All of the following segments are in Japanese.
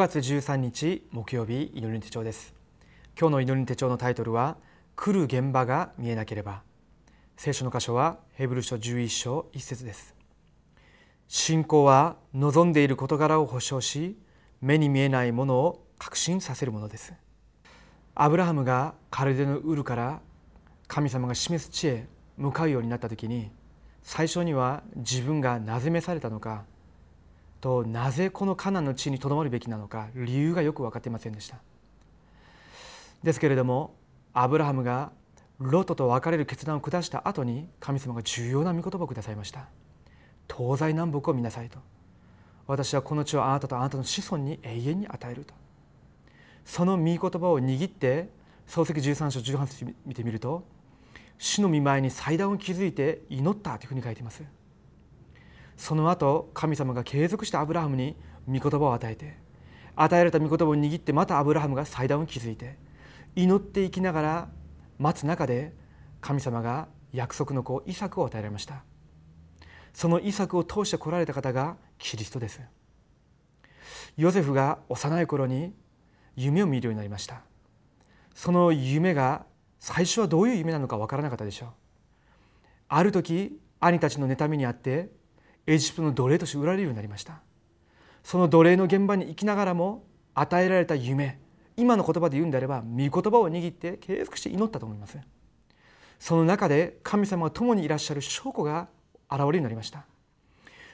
月13日木曜日祈りの手帳です。今日の祈りの手帳のタイトルは来る現場が見えなければ。聖書の箇所はヘブル書11章1節です。信仰は望んでいる事柄を保証し目に見えないものを確信させるものです。アブラハムがカルデのウルから神様が示す地へ向かうようになった時に最初には自分がなぜ召されたのかとなぜこのカナンの地にとどまるべきなのか理由がよく分かっていませんでした。ですけれどもアブラハムがロトと別れる決断を下した後に神様が重要な御言葉をくださいました。東西南北を見なさいと。私はこの地をあなたとあなたの子孫に永遠に与えると。その御言葉を握って漱石13章18節見てみると主の見舞いに祭壇を築いて祈ったというふうに書いています。その後神様が継続してアブラハムに御言葉を与えて与えられた御言葉を握ってまたアブラハムが祭壇を築いて祈っていきながら待つ中で神様が約束の子イサクを与えられました。そのイサクを通して来られた方がキリストです。ヨセフが幼い頃に夢を見るようになりました。その夢が最初はどういう夢なのかわからなかったでしょう。ある時兄たちの妬みにあってエジプトの奴隷として売られるようになりました。その奴隷の現場に生きながらも与えられた夢今の言葉で言うんであれば御言葉を握って継続して祈ったと思いますその中で神様が共にいらっしゃる証拠が現れるようになりました。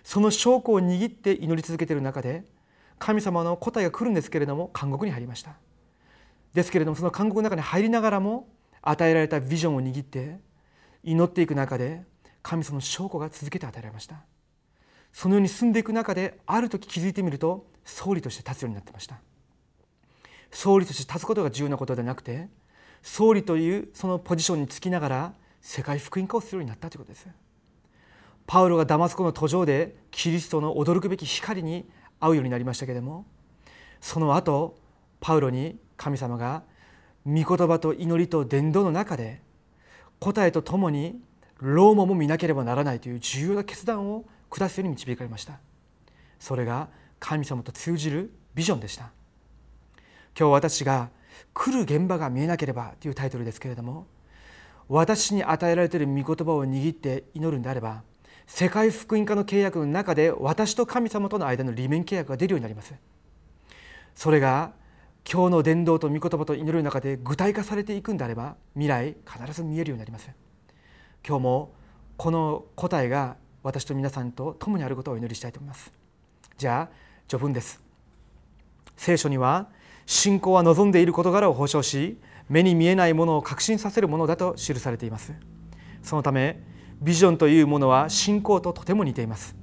その証拠を握って祈り続けている中で神様の答えが来るんですけれども監獄に入りました。ですけれどもその監獄の中に入りながらも与えられたビジョンを握って祈っていく中で神様の証拠が続けて与えられました。そのように進んでいく中である時気づいてみると総理として立つようになってました。総理として立つことが重要なことではなくて総理というそのポジションにつきながら世界福音化をするようになったということです。パウロがダマスコの途上でキリストの驚くべき光に会うようになりましたけれどもその後パウロに神様が御言葉と祈りと伝道の中で答えとともにローマも見なければならないという重要な決断を下すように導かれましたそれが神様と通じるビジョンでした今日私が「来る現場が見えなければ」というタイトルですけれども私に与えられている御言葉を握って祈るんであれば世界福音化の契約の中で私と神様との間の利面契約が出るようになりますそれが今日の伝道と御言葉と祈る中で具体化されていくんであれば未来必ず見えるようになります今日もこの答えが私と皆さんと共にあることをお祈りしたいと思います。じゃあ序文です。聖書には信仰は望んでいる事柄を保証し目に見えないものを確信させるものだと記されています。そのためビジョンというものは信仰ととても似ています。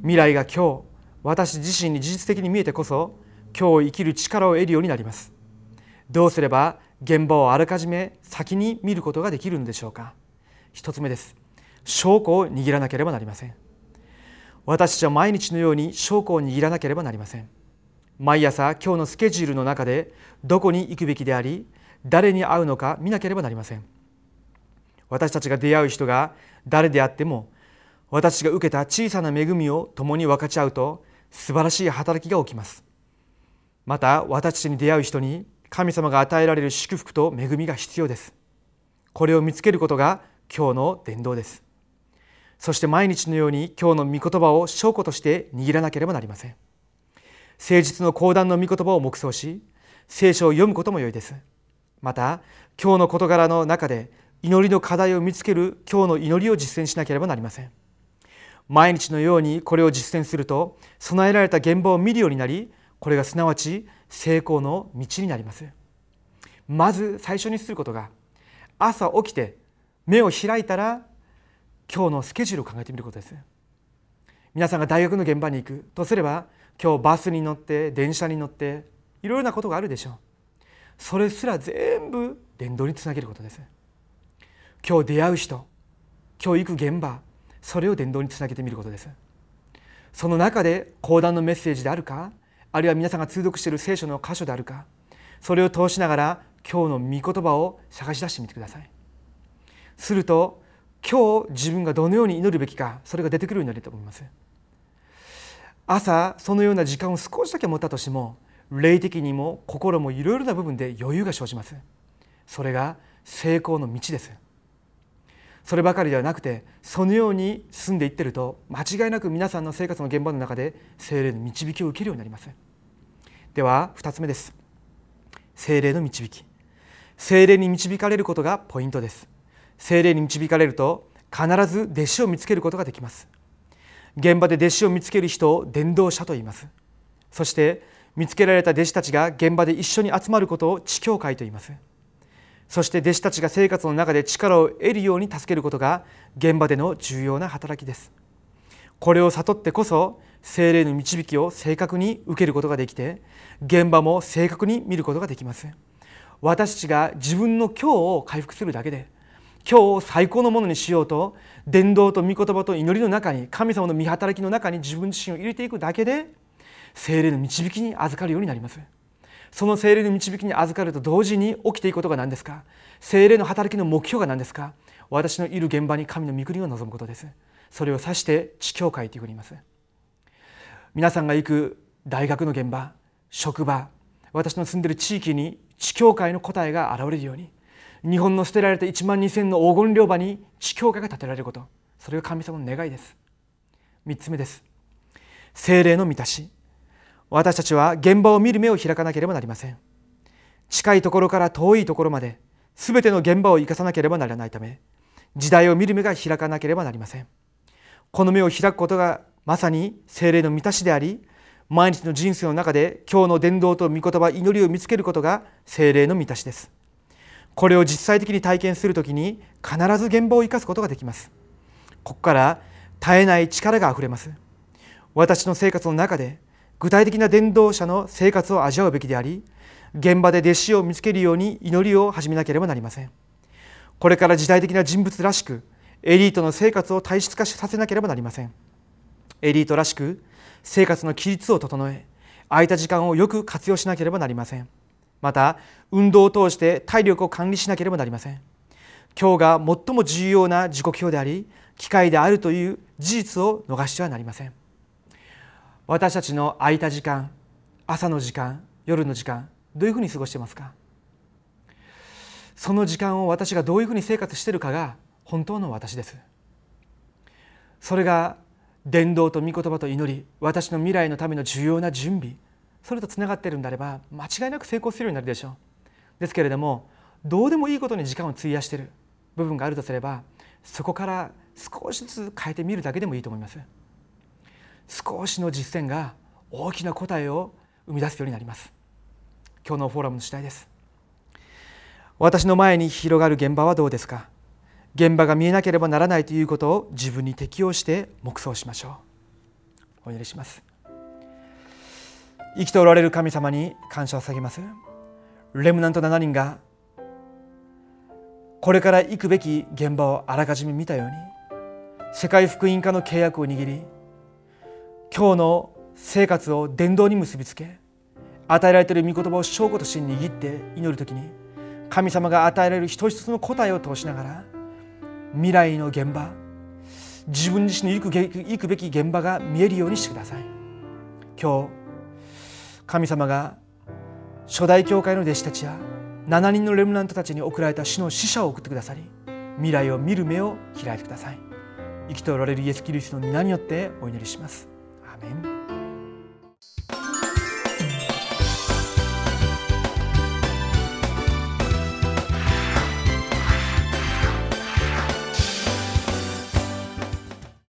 未来が今日私自身に事実的に見えてこそ今日生きる力を得るようになります。どうすれば現場をあらかじめ先に見ることができるのでしょうか。一つ目です。証拠を握らなければなりません。私たちは毎日のように証拠を握らなければなりません。毎朝今日のスケジュールの中でどこに行くべきであり誰に会うのか見なければなりません。私たちが出会う人が誰であっても私が受けた小さな恵みを共に分かち合うと素晴らしい働きが起きます。また私たちに出会う人に神様が与えられる祝福と恵みが必要です。これを見つけることが今日の伝道です。そして毎日のように今日の御言葉を証拠として握らなければなりません。誠実の講談の御言葉を黙想し聖書を読むことも良いです。また今日の事柄の中で祈りの課題を見つける今日の祈りを実践しなければなりません。毎日のようにこれを実践すると備えられた現場を見るようになりこれがすなわち成功の道になります。まず最初にすることが朝起きて目を開いたら今日のスケジュールを考えてみることです。皆さんが大学の現場に行くとすれば今日バスに乗って電車に乗っていろいろなことがあるでしょう。それすら全部伝道につなげることです。今日出会う人今日行く現場それを伝道につなげてみることです。その中で講談のメッセージであるかあるいは皆さんが通読している聖書の箇所であるかそれを通しながら今日の御言葉を探し出してみてください。すると今日自分がどのように祈るべきかそれが出てくるようになると思います。朝そのような時間を少しだけ持ったとしても霊的にも心もいろいろな部分で余裕が生じます。それが成功の道です。そればかりではなくてそのように進んでいってると間違いなく皆さんの生活の現場の中で精霊の導きを受けるようになります。では2つ目です。精霊の導き。精霊に導かれることがポイントです。精霊に導かれると必ず弟子を見つけることができます。現場で弟子を見つける人を伝道者と言います。そして見つけられた弟子たちが現場で一緒に集まることを地教会と言います。そして弟子たちが生活の中で力を得るように助けることが現場での重要な働きです。これを悟ってこそ精霊の導きを正確に受けることができて現場も正確に見ることができます。私たちが自分の今日を回復するだけで今日を最高のものにしようと伝道と御言葉と祈りの中に神様の見働きの中に自分自身を入れていくだけで精霊の導きに預かるようになります。その精霊の導きに預かると同時に起きていくことが何ですか？精霊の働きの目標が何ですか？私のいる現場に神の御国を望むことです。それを指して地教会というふうに言います。皆さんが行く大学の現場職場私の住んでいる地域に地教会の答えが現れるように日本の捨てられた1万2000の黄金両場に地教会が建てられること。それが神様の願いです。3つ目です。精霊の満たし。私たちは現場を見る目を開かなければなりません。近いところから遠いところまで全ての現場を生かさなければならないため時代を見る目が開かなければなりません。この目を開くことがまさに精霊の満たしであり毎日の人生の中で今日の伝道と御言葉祈りを見つけることが精霊の満たしです。これを実際的に体験するときに必ず現場を生かすことができます。ここから絶えない力があふれます。私の生活の中で具体的な伝道者の生活を味わうべきであり現場で弟子を見つけるように祈りを始めなければなりません。これから時代的な人物らしくエリートの生活を体質化させなければなりません。エリートらしく生活の規律を整え空いた時間をよく活用しなければなりません。また運動を通して体力を管理しなければなりません。今日が最も重要な時刻表であり機会であるという事実を逃してはなりません。私たちの空いた時間朝の時間夜の時間どういうふうに過ごしてますか？その時間を私がどういうふうに生活しているかが本当の私です。それが伝道と御言葉と祈り私の未来のための重要な準備それとつながっているんであれば間違いなく成功するようになるでしょう。ですけれどもどうでもいいことに時間を費やしている部分があるとすればそこから少しずつ変えてみるだけでもいいと思います。少しの実践が大きな答えを生み出すようになります。今日のフォーラムの次第です。私の前に広がる現場はどうですか？現場が見えなければならないということを自分に適応して黙想しましょう。お祈りします。生きておられる神様に感謝を捧げます。レムナント7人がこれから行くべき現場をあらかじめ見たように世界福音化の契約を握り今日の生活を伝道に結びつけ与えられている御言葉を証拠として握って祈る時に神様が与えられる一つ一つの答えを通しながら未来の現場自分自身の行くべき現場が見えるようにしてください。今日神様が初代教会の弟子たちや7人のレムナントたちに送られた死の使者を送ってくださり未来を見る目を開いてください。生きておられるイエス・キリストの皆によってお祈りします。アメン。